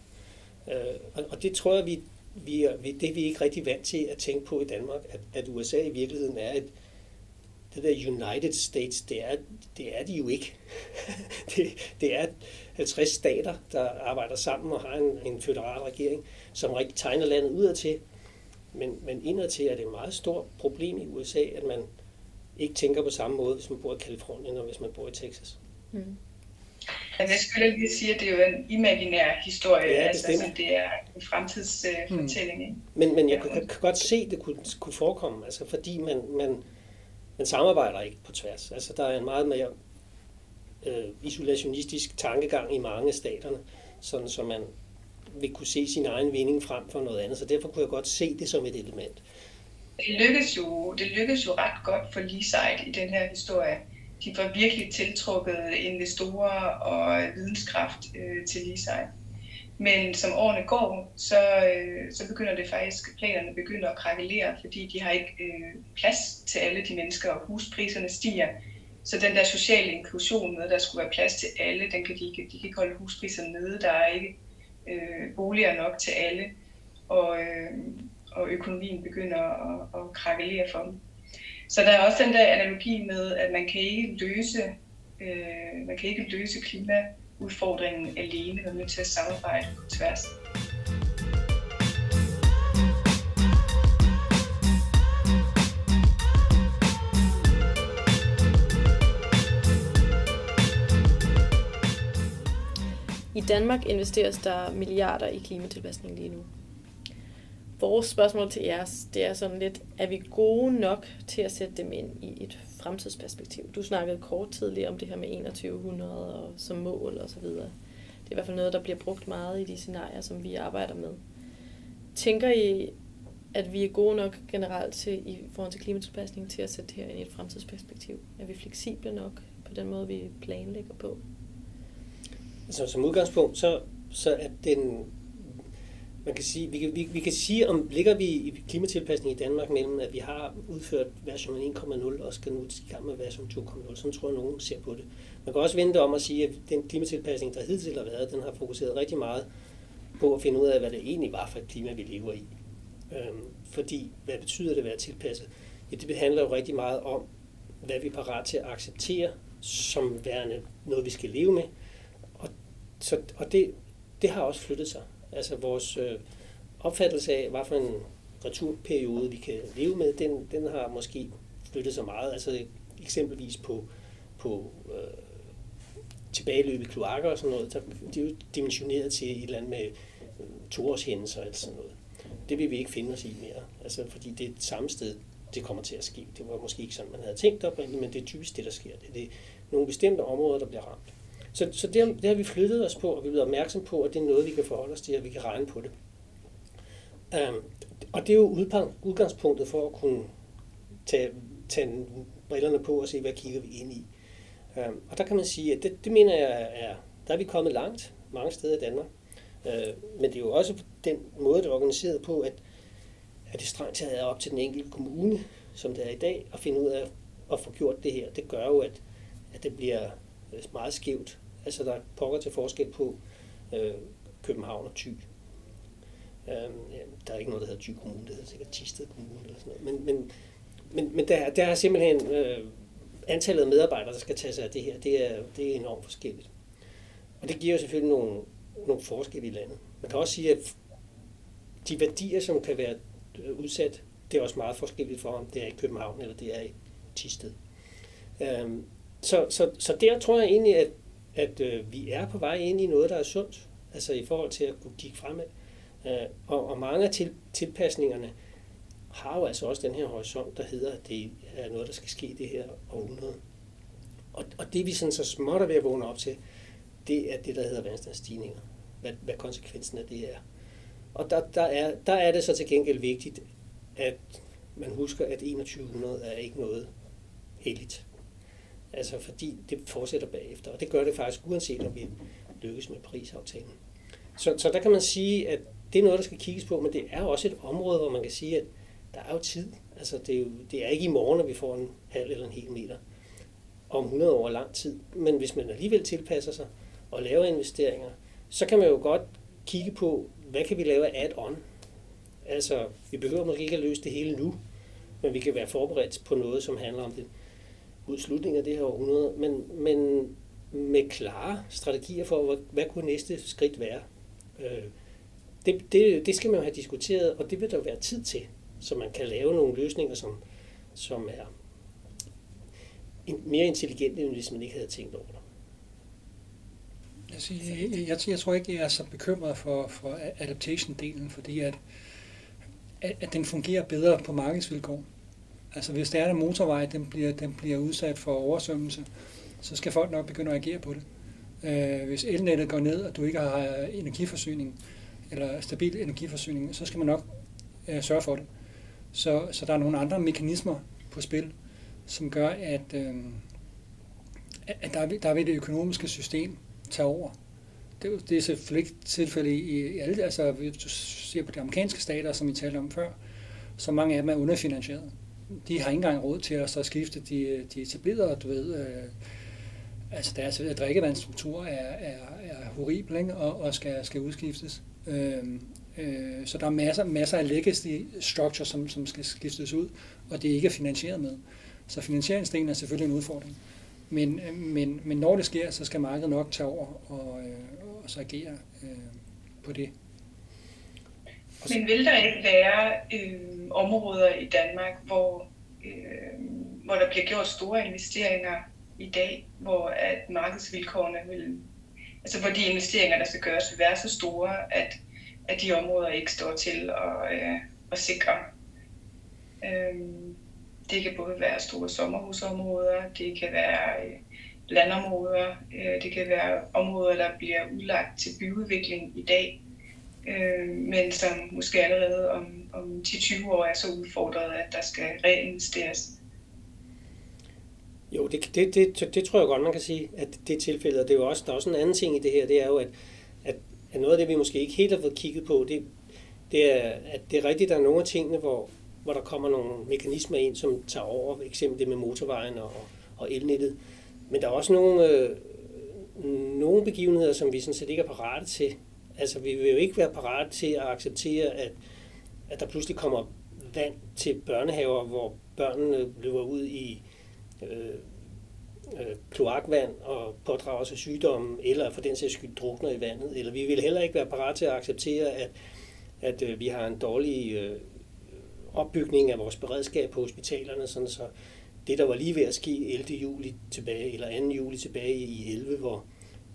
Øh, og, og det tror jeg, vi, vi vi, det er vi ikke rigtig vant til at tænke på i Danmark, at, at USA i virkeligheden er et, det der United States, det er, det er de jo ikke. (laughs) det, det er 50 stater, der arbejder sammen og har en, en federal regering, som rigtig tegner landet udad til. Men, men indadtil er det et meget stort problem i USA, at man ikke tænker på samme måde, hvis man bor i Kalifornien og hvis man bor i Texas. Mm. Jeg skulle lige sige, at det er jo en imaginær historie, ja, altså, altså det er en fremtidsfortælling. Uh, mm. Men, men jeg, kunne, jeg kan godt se, at det kunne, kunne forekomme, altså fordi man, man, man samarbejder ikke på tværs. Altså der er en meget mere øh, isolationistisk tankegang i mange af staterne, sådan så man vil kunne se sin egen vinding frem for noget andet. Så derfor kunne jeg godt se det som et element. Det lykkedes jo, det lykkedes jo ret godt for Leaside i den her historie. De var virkelig tiltrukket investorer og videnskraft øh, til Leaside. Men som årene går, så, øh, så begynder det faktisk, planerne begynder at krakelere, fordi de har ikke øh, plads til alle de mennesker, og huspriserne stiger. Så den der sociale inklusion med, der skulle være plads til alle, den kan de ikke, de kan ikke holde huspriserne nede. Der er ikke øh, boliger nok til alle, og, øh, og økonomien begynder at, at krakelere for dem. Så der er også den der analogi med, at man kan ikke løse, øh, man kan ikke løse klimaudfordringen alene, man er nødt til at samarbejde på tværs. I Danmark investeres der milliarder i klimatilpasning lige nu. Vores spørgsmål til jer, det er sådan lidt, er vi gode nok til at sætte dem ind i et fremtidsperspektiv? Du snakkede kort tidligere om det her med 2100 og som mål og så videre. Det er i hvert fald noget, der bliver brugt meget i de scenarier, som vi arbejder med. Tænker I, at vi er gode nok generelt til, i forhold til klimatilpasning til at sætte det her ind i et fremtidsperspektiv? Er vi fleksible nok på den måde, vi planlægger på? Altså, som udgangspunkt, så, så at den, man kan sige, vi kan, vi, vi kan sige, om ligger vi i klimatilpasning i Danmark mellem, at vi har udført version 1.0 og skal nu i gang med version 2.0. Sådan tror jeg, nogen ser på det. Man kan også vente om at sige, at den klimatilpasning, der hidtil har været, den har fokuseret rigtig meget på at finde ud af, hvad det egentlig var for et klima, vi lever i. Øhm, fordi, hvad betyder det at være tilpasset? Ja, det handler jo rigtig meget om, hvad vi er parat til at acceptere som værende noget, vi skal leve med. Og, så, og det, det har også flyttet sig. Altså vores øh, opfattelse af, hvad for en returperiode vi kan leve med, den, den har måske flyttet sig meget. Altså eksempelvis på, på øh, tilbageløb i kloakker og sådan noget, der, de er jo dimensioneret til et eller andet med øh, toårshændelser eller sådan noget. Det vil vi ikke finde os i mere, altså fordi det er det samme sted, det kommer til at ske. Det var måske ikke sådan, man havde tænkt oprindeligt, men det er typisk det, der sker. Det er, det er nogle bestemte områder, der bliver ramt. Så, så det, det har vi flyttet os på, og vi er blevet opmærksom på, at det er noget, vi kan forholde os til, og vi kan regne på det. Um, og det er jo udgangspunktet for at kunne tage, tage brillerne på og se, hvad kigger vi ind i. Um, og der kan man sige, at det, det mener jeg er, der er vi kommet langt mange steder i Danmark. Uh, men det er jo også den måde, det er organiseret på, at, at det strengt taget er op til den enkelte kommune, som det er i dag, at finde ud af at få gjort det her. Det gør jo, at, at det bliver meget skævt Altså, der er pokker til forskel på øh, København og Thy. Øhm, der er ikke noget, der hedder Thy Kommune, det hedder sikkert Tisted Kommune eller sådan noget. Men, men, men, men der, der er simpelthen øh, antallet af medarbejdere, der skal tage sig af det her, det er, det er enormt forskelligt. Og det giver jo selvfølgelig nogle, nogle forskelle i landet. Man kan også sige, at de værdier, som kan være øh, udsat, det er også meget forskelligt for, om det er i København eller det er i Tisted. Øhm, så, så, så der tror jeg egentlig, at at øh, vi er på vej ind i noget, der er sundt, altså i forhold til at kunne kigge fremad. Øh, og, og mange af til, tilpasningerne har jo altså også den her horisont, der hedder, at det er noget, der skal ske i det her århundrede. Og, og det vi sådan så småt er ved at vågne op til, det er det, der hedder vandstandsstigninger. Hvad, hvad konsekvensen af det er. Og der, der, er, der er det så til gengæld vigtigt, at man husker, at 2100 er ikke noget heldigt. Altså fordi det fortsætter bagefter, og det gør det faktisk uanset om vi lykkes med prisaftalen. Så, så der kan man sige, at det er noget, der skal kigges på, men det er også et område, hvor man kan sige, at der er jo tid. Altså det er, jo, det er ikke i morgen, at vi får en halv eller en hel meter. Om 100 år lang tid. Men hvis man alligevel tilpasser sig og laver investeringer, så kan man jo godt kigge på, hvad kan vi lave af add-on? Altså, vi behøver måske ikke at løse det hele nu, men vi kan være forberedt på noget, som handler om det mod slutningen af det her århundrede, men, men med klare strategier for, hvad, hvad kunne næste skridt være. Øh, det, det, det skal man jo have diskuteret, og det vil der være tid til, så man kan lave nogle løsninger, som, som er mere intelligente, end hvis man ikke havde tænkt over det. Altså, jeg, jeg, jeg tror ikke, jeg er så bekymret for, for adaptation-delen, fordi at, at, at den fungerer bedre på markedsvilkår. Altså hvis der er en motorvej, den bliver, den bliver udsat for oversvømmelse, så skal folk nok begynde at agere på det. Øh, hvis elnettet går ned, og du ikke har energiforsyning, eller stabil energiforsyning, så skal man nok øh, sørge for det. Så, så der er nogle andre mekanismer på spil, som gør, at, øh, at der, der vil det økonomiske system tage over. Det, det er selvfølgelig ikke tilfældet i, i alle, altså hvis du ser på de amerikanske stater, som vi talte om før, så mange af dem er underfinansieret de har ikke engang råd til at så skifte de, de etablerede, du ved, øh, altså deres øh, drikkevandsstruktur er, er, er horribel, ikke? Og, og skal, skal udskiftes. Øh, øh, så der er masser, masser af legacy structure, som, som skal skiftes ud, og det er ikke finansieret med. Så finansieringsdelen er selvfølgelig en udfordring. Men, øh, men, men når det sker, så skal markedet nok tage over og, øh, og så agere øh, på det. Men vil der ikke være øh, områder i Danmark, hvor, øh, hvor der bliver gjort store investeringer i dag, hvor at markedsvilkårene vil, altså hvor de investeringer, der skal gøres, vil være så store, at, at de områder ikke står til at, øh, at sikre. Øh, det kan både være store sommerhusområder, det kan være øh, landområder, øh, det kan være områder, der bliver udlagt til byudvikling i dag, øh, men som måske allerede om, om 10-20 år er så udfordret, at der skal reinvesteres. Jo, det, det, det, det tror jeg godt, man kan sige, at det er tilfældet. Og det er jo også, der er også en anden ting i det her, det er jo, at, at, at noget af det, vi måske ikke helt har fået kigget på, det, det er, at det er rigtigt, der er nogle af tingene, hvor, hvor der kommer nogle mekanismer ind, som tager over, eksempel det med motorvejen og, og elnettet. Men der er også nogle, øh, nogle begivenheder, som vi sådan set ikke er parate til. Altså, vi vil jo ikke være parate til at acceptere, at, at der pludselig kommer vand til børnehaver, hvor børnene løber ud i øh, øh, kloakvand og pådrager sig sygdomme, eller for den sags skyld drukner i vandet. Eller vi vil heller ikke være parat til at acceptere, at, at øh, vi har en dårlig øh, opbygning af vores beredskab på hospitalerne, sådan så det, der var lige ved at ske 11. juli tilbage, eller 2. juli tilbage i 11, hvor,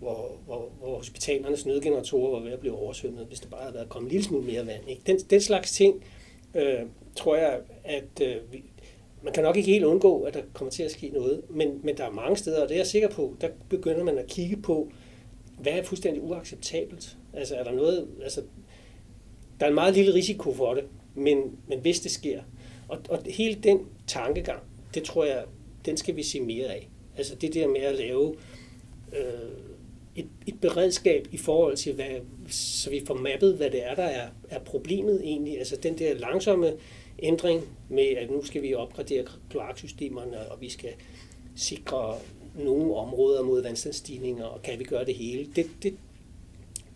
hvor, hvor, hvor hospitalernes nødgeneratorer var ved at blive oversvømmet, hvis der bare havde været kommet en lille smule mere vand. Ikke? Den, den slags ting, øh, tror jeg, at øh, vi, man kan nok ikke helt undgå, at der kommer til at ske noget, men, men der er mange steder, og det er jeg sikker på, der begynder man at kigge på, hvad er fuldstændig uacceptabelt? Altså er der noget, altså der er en meget lille risiko for det, men, men hvis det sker, og, og hele den tankegang, det tror jeg, den skal vi se mere af. Altså det der med at lave øh, et, et beredskab i forhold til, hvad, så vi får mappet, hvad det er, der er, er problemet egentlig. Altså den der langsomme ændring med, at nu skal vi opgradere kloaksystemerne, og vi skal sikre nogle områder mod vandstandsstigninger, og kan vi gøre det hele? Det, det,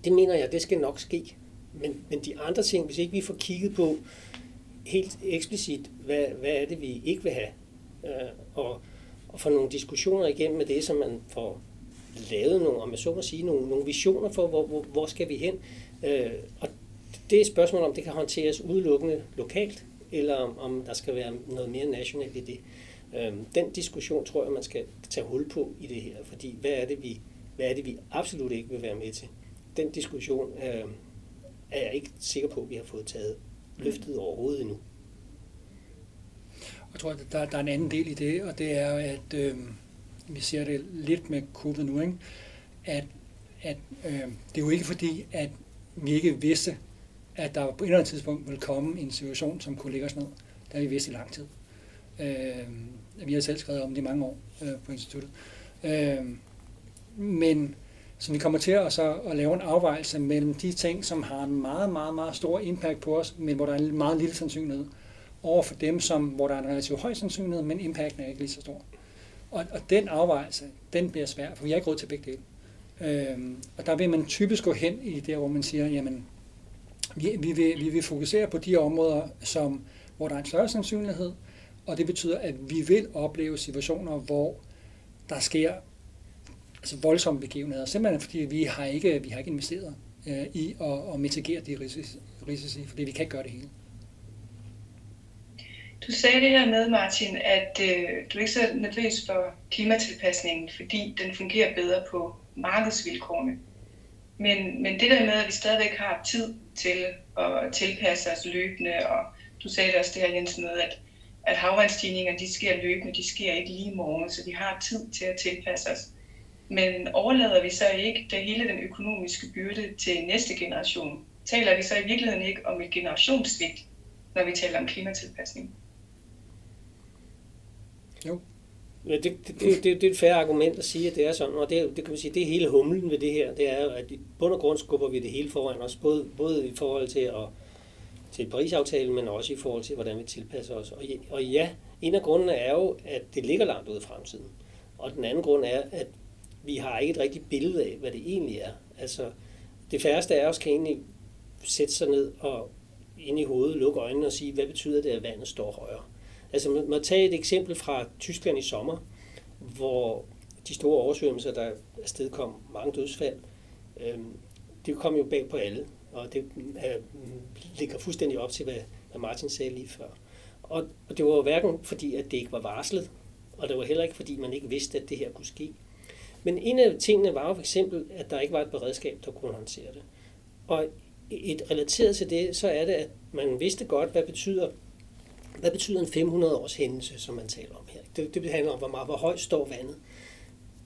det mener jeg, det skal nok ske. Men, men de andre ting, hvis ikke vi får kigget på helt eksplicit, hvad, hvad er det, vi ikke vil have, øh, og, og få nogle diskussioner igennem med det, som man får lavet nogle, om jeg så må sige, nogle, nogle visioner for, hvor, hvor, hvor skal vi hen. Øh, og det er et spørgsmål, om det kan håndteres udelukkende lokalt, eller om, om der skal være noget mere nationalt i det. Øh, den diskussion tror jeg, man skal tage hul på i det her, fordi hvad er det, vi, hvad er det, vi absolut ikke vil være med til? Den diskussion øh, er jeg ikke sikker på, at vi har fået taget løftet overhovedet endnu. Jeg tror, at der, der er en anden del i det, og det er, at øh, vi ser det lidt med covid nu, ikke? at, at øh, det er jo ikke fordi, at vi ikke vidste, at der på et eller andet tidspunkt ville komme en situation, som kunne lægge os ned. Det har vi vidst i lang tid. Øh, vi har selv skrevet om det i mange år øh, på instituttet. Øh, men så vi kommer til at, så, at lave en afvejelse mellem de ting, som har en meget, meget, meget stor impact på os, men hvor der er en meget lille sandsynlighed, over for dem, som, hvor der er en relativt høj sandsynlighed, men impacten er ikke lige så stor. Og, og den afvejelse, den bliver svær, for vi har ikke råd til begge dele. Øhm, og der vil man typisk gå hen i det, hvor man siger, jamen, vi, vi, vil, vi vil fokusere på de områder, som, hvor der er en større sandsynlighed, og det betyder, at vi vil opleve situationer, hvor der sker altså voldsomme begivenheder, simpelthen fordi vi har ikke, vi har ikke investeret øh, i at, at mitigere de risici, risici, fordi vi kan ikke gøre det hele. Du sagde det her med, Martin, at øh, du er ikke så nervøs for klimatilpasningen, fordi den fungerer bedre på markedsvilkårene. Men, men det der med, at vi stadigvæk har tid til at tilpasse os løbende, og du sagde det også der, Jens, med, at, at havvandsstigninger, de sker løbende, de sker ikke lige i morgen, så vi har tid til at tilpasse os. Men overlader vi så ikke det hele den økonomiske byrde til næste generation? Taler vi så i virkeligheden ikke om et generationssvigt, når vi taler om klimatilpasning? Jo. Ja, det, det, det, det, det er et færre argument at sige, at det er sådan, og det, det kan man sige, det er hele humlen ved det her, det er at i bund og grund skubber vi det hele foran os, både, både i forhold til at til Paris-aftalen, men også i forhold til, hvordan vi tilpasser os. Og, og ja, en af grundene er jo, at det ligger langt ude i fremtiden. Og den anden grund er, at vi har ikke et rigtigt billede af, hvad det egentlig er. Altså, det færreste af os kan egentlig sætte sig ned og ind i hovedet, lukke øjnene og sige, hvad betyder det, at vandet står højere? Altså, man må tage et eksempel fra Tyskland i sommer, hvor de store oversvømmelser, der afsted kom mange dødsfald, øh, det kom jo bag på alle, og det øh, ligger fuldstændig op til, hvad, hvad Martin sagde lige før. Og, og det var jo hverken fordi, at det ikke var varslet, og det var heller ikke fordi, man ikke vidste, at det her kunne ske. Men en af tingene var jo for eksempel, at der ikke var et beredskab, der kunne håndtere det. Og et relateret til det, så er det, at man vidste godt, hvad betyder, hvad betyder en 500 års hændelse, som man taler om her. Det, det handler om, hvor, meget, hvor højt står vandet.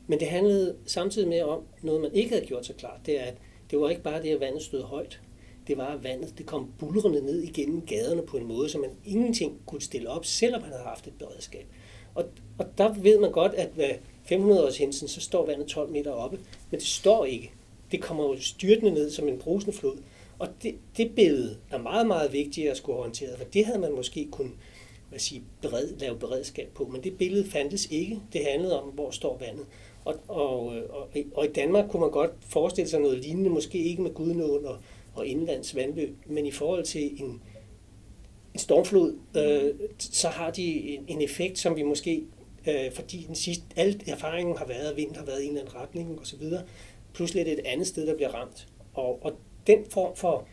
Men det handlede samtidig med om noget, man ikke havde gjort så klart. Det er, at det var ikke bare det, at vandet stod højt. Det var, at vandet det kom bulrende ned igennem gaderne på en måde, så man ingenting kunne stille op, selvom man havde haft et beredskab. Og, og der ved man godt, at ved 500 års hændelsen, så står vandet 12 meter oppe, men det står ikke. det kommer jo styrtende ned som en brusende flod. Og det, det billede er meget, meget vigtigt at skulle håndtere, for det havde man måske kun hvad sige, bered, lave beredskab på, men det billede fandtes ikke. Det handlede om, hvor står vandet. Og, og, og, og i Danmark kunne man godt forestille sig noget lignende, måske ikke med Gudnåen og, og indlands vandløb, men i forhold til en, en stormflod, øh, så har de en, en effekt, som vi måske, øh, fordi den sidste, al erfaringen har været, at vind har været i en eller anden retning osv., pludselig er det et andet sted, der bliver ramt. Og, og den form for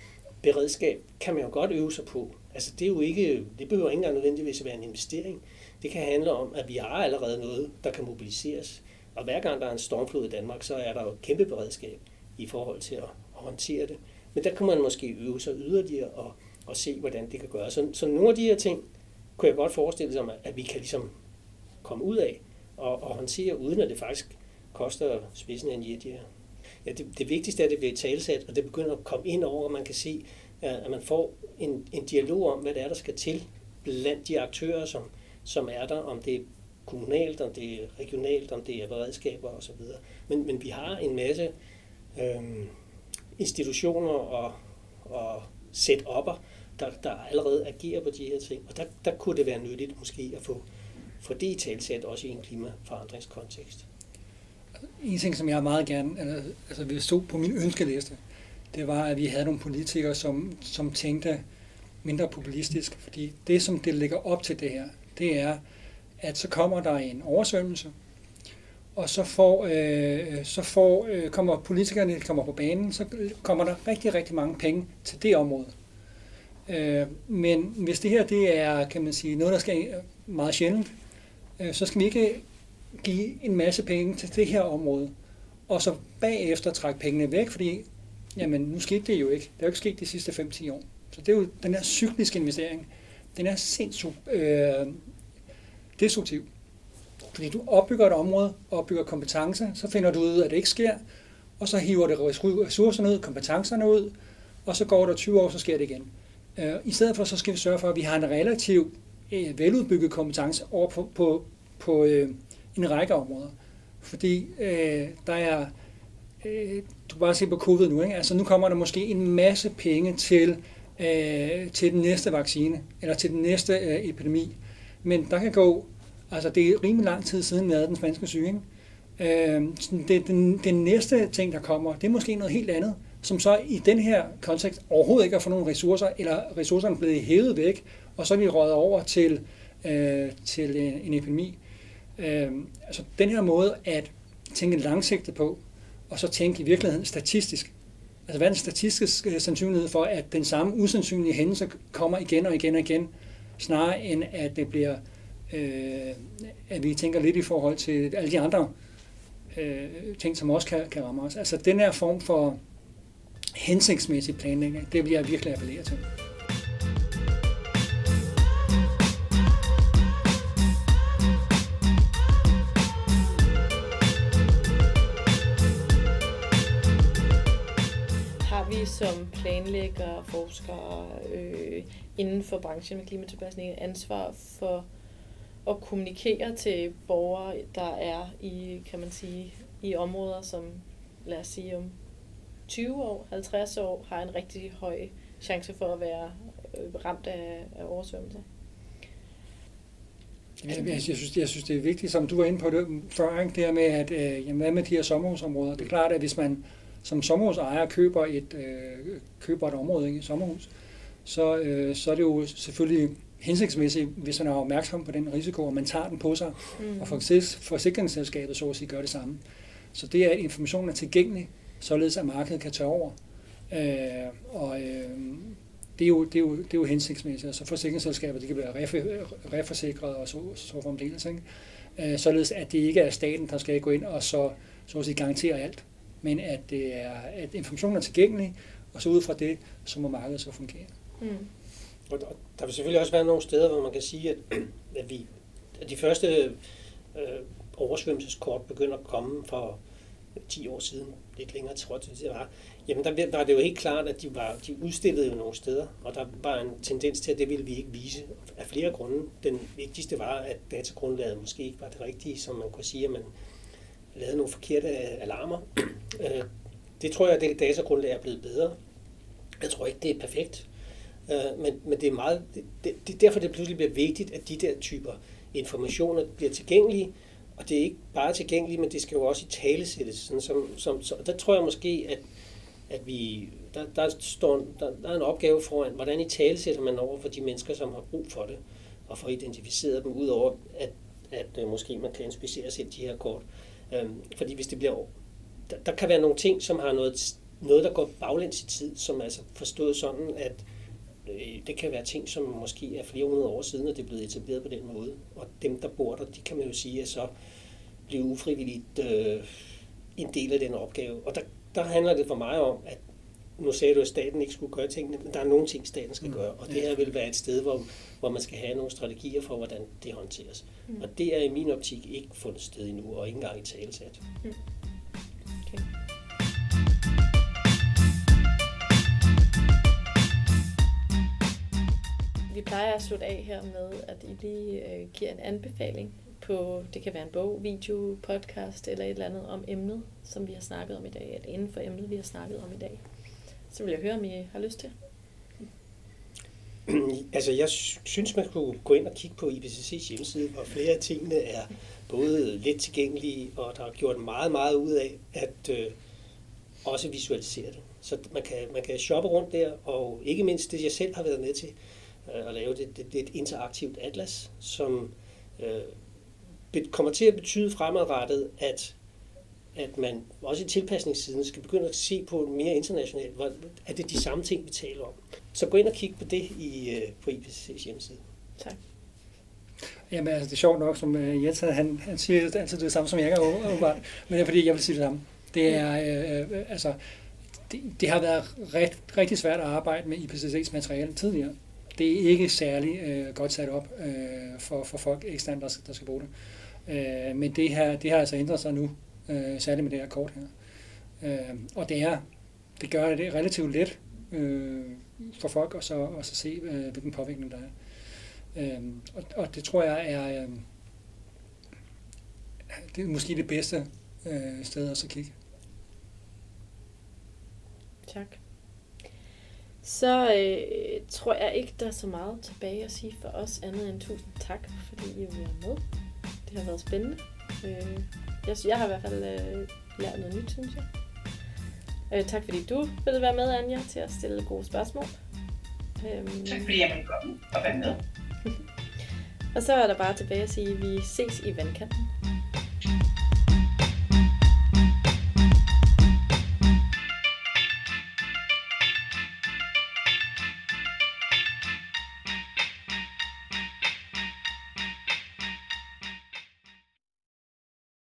beredskab kan man jo godt øve sig på. Altså det er jo ikke, det behøver ikke engang nødvendigvis at være en investering. Det kan handle om, at vi har allerede noget, der kan mobiliseres. Og hver gang der er en stormflod i Danmark, så er der jo et kæmpe beredskab i forhold til at håndtere det. Men der kan man måske øve sig yderligere og, og se, hvordan det kan gøres. Så, så nogle af de her ting kunne jeg godt forestille mig, at vi kan ligesom komme ud af og, og håndtere, uden at det faktisk koster spidsen af en jet her. Ja, det, det vigtigste er, at det bliver talsat, og det begynder at komme ind over, og man kan se, øh, at man får en, en dialog om, hvad det er, der skal til blandt de aktører, som, som er der, om det er kommunalt, om det er regionalt, om det er beredskaber osv. Men, men vi har en masse øhm, institutioner og, og setup'er, der, der allerede agerer på de her ting. Og der, der kunne det være nyttigt måske at få, få det i talsat også i en klimaforandringskontekst. En ting, som jeg meget gerne altså, vil stå på min ønskeliste, det var, at vi havde nogle politikere, som, som tænkte mindre populistisk. Fordi det, som det ligger op til det her, det er, at så kommer der en oversvømmelse, og så får, øh, så får øh, kommer politikerne kommer på banen, så kommer der rigtig, rigtig mange penge til det område. Øh, men hvis det her det er, kan man sige, noget, der skal meget sjældent, øh, så skal vi ikke give en masse penge til det her område, og så bagefter trække pengene væk, fordi jamen, nu skete det jo ikke. Det er jo ikke sket de sidste 5-10 år. Så det er jo den her cykliske investering, den er sindssygt øh, destruktiv. Fordi du opbygger et område, opbygger kompetence, så finder du ud af, at det ikke sker, og så hiver det ressourcerne ud, kompetencerne ud, og så går der 20 år, så sker det igen. Øh, I stedet for, så skal vi sørge for, at vi har en relativt øh, veludbygget kompetence over på, på, på øh, en række områder. Fordi øh, der er, øh, du kan bare se på covid nu, ikke? altså nu kommer der måske en masse penge til, øh, til den næste vaccine, eller til den næste øh, epidemi. Men der kan gå Altså, det er rimelig lang tid siden, vi havde den spanske syge. Ikke? Øh, det, den, den næste ting, der kommer, det er måske noget helt andet, som så i den her kontekst overhovedet ikke har fået nogle ressourcer, eller ressourcerne er blevet hævet væk, og så er vi røget over til, øh, til en, en epidemi. Øh, altså, den her måde at tænke langsigtet på, og så tænke i virkeligheden statistisk, Altså hvad er den statistiske sandsynlighed for, at den samme usandsynlige hændelse kommer igen og igen og igen, snarere end at det bliver øh, at vi tænker lidt i forhold til alle de andre øh, ting, som også kan, kan ramme os. Altså den her form for hensigtsmæssig planlægning, det vil jeg virkelig appellere til. Som planlægger, og forskere øh, inden for branchen med klimatilpasning ansvar for at kommunikere til borgere, der er i, kan man sige, i områder, som lad os sige om 20 år, 50 år, har en rigtig høj chance for at være øh, ramt af, af oversvømmelse. Ja, jeg, synes, jeg synes, det er vigtigt, som du var inde på det før, ikke? det her med, at øh, jamen, hvad med de her sommerhusområder? Det er klart, at hvis man som sommerhusejer køber et, øh, køber et område, ikke? et sommerhus, så, øh, så er det jo selvfølgelig hensigtsmæssigt, hvis man er opmærksom på den risiko, og man tager den på sig, mm. og forsikringsselskabet så at sige gør det samme. Så det er, at informationen er tilgængelig, således at markedet kan tage over. Øh, og øh, det, er jo, det, er jo, det er jo hensigtsmæssigt. Altså forsikringsselskaber, det kan være reforsikret og så, så fremdeles. Ikke? Øh, således at det ikke er staten, der skal gå ind og så, så at sige, garantere alt, men at, det er, at informationen er tilgængelig, og så ud fra det, så må markedet så fungere. Mm. Og der vil selvfølgelig også være nogle steder, hvor man kan sige, at, at, vi, at de første øh, oversvømmelseskort begynder at komme for 10 år siden, lidt længere tror jeg, det var, jamen der var det jo helt klart, at de, var, de udstillede jo nogle steder, og der var en tendens til, at det ville vi ikke vise af flere grunde. Den vigtigste var, at datagrundlaget måske ikke var det rigtige, som man kunne sige, at man lavede nogle forkerte øh, alarmer. (clears throat) Øh, det tror jeg, at det datagrundlag er blevet bedre. Jeg tror ikke, det er perfekt. Øh, men, men det er meget, det, det, derfor det pludselig bliver vigtigt, at de der typer informationer bliver tilgængelige, og det er ikke bare tilgængeligt, men det skal jo også i talesættes. Sådan som, som, så der tror jeg måske, at, at vi, der, der, står, der, der er en opgave foran, hvordan i talesætter man over for de mennesker, som har brug for det, og få identificeret dem, udover at, at, at måske man kan inspicere selv de her kort. Øhm, fordi hvis det bliver, der, der kan være nogle ting, som har noget, noget der går baglæns i tid, som altså forstået sådan, at øh, det kan være ting, som måske er flere hundrede år siden, at det er blevet etableret på den måde. Og dem, der bor der, de kan man jo sige, at så bliver ufrivilligt øh, en del af den opgave. Og der, der handler det for mig om, at nu sagde du, at staten ikke skulle gøre tingene, men der er nogle ting, staten skal mm. gøre. Og det her vil være et sted, hvor, hvor man skal have nogle strategier for, hvordan det håndteres. Mm. Og det er i min optik ikke fundet sted endnu, og ikke engang i talesat. Mm. Okay. Vi plejer at slutte af her med, at I lige øh, giver en anbefaling på, det kan være en bog, video, podcast eller et eller andet om emnet, som vi har snakket om i dag, eller inden for emnet, vi har snakket om i dag. Så vil jeg høre, om I har lyst til. (clears throat) Altså, jeg synes, man skulle gå ind og kigge på IPCC's hjemmeside, hvor flere af tingene er både let tilgængelige, og der er gjort meget, meget ud af at øh, også visualisere det. Så man kan, man kan shoppe rundt der, og ikke mindst det, jeg selv har været med til øh, at lave, det, det, det er et interaktivt atlas, som øh, kommer til at betyde fremadrettet, at at man også i tilpasningssiden skal begynde at se på mere internationalt, hvor, er det de samme ting, vi taler om. Så gå ind og kig på det i, øh, på IPCC's hjemmeside. Tak. Jamen altså, det er sjovt nok, som øh, Jens han, han siger altid det samme, som jeg gør åbenbart, men det er fordi, jeg vil sige det samme. Det er, øh, øh, altså, det, det har været ret, rigtig svært at arbejde med IPCC's materiale tidligere. Det er ikke særlig øh, godt sat op øh, for, for folk eksternt, der, der skal bruge det. Øh, men det her, det har altså ændret sig nu, øh, særligt med det her kort her. Øh, og det er, det gør det relativt let øh, for folk at så, at så se, øh, hvilken påvirkning der er. Øh, og, og det tror jeg er, øh, det er måske det bedste øh, sted at så kigge. Tak. Så øh, tror jeg ikke, der er så meget tilbage at sige for os andet end tusind tak, fordi I vil være med. Det har været spændende. Øh, jeg, jeg har i hvert fald øh, lært noget nyt, synes jeg. Øh, tak fordi du ville være med, Anja, til at stille gode spørgsmål. Øhm, tak fordi jeg måtte komme og være med. (laughs) og så er der bare tilbage at sige, at vi ses i vandkanten.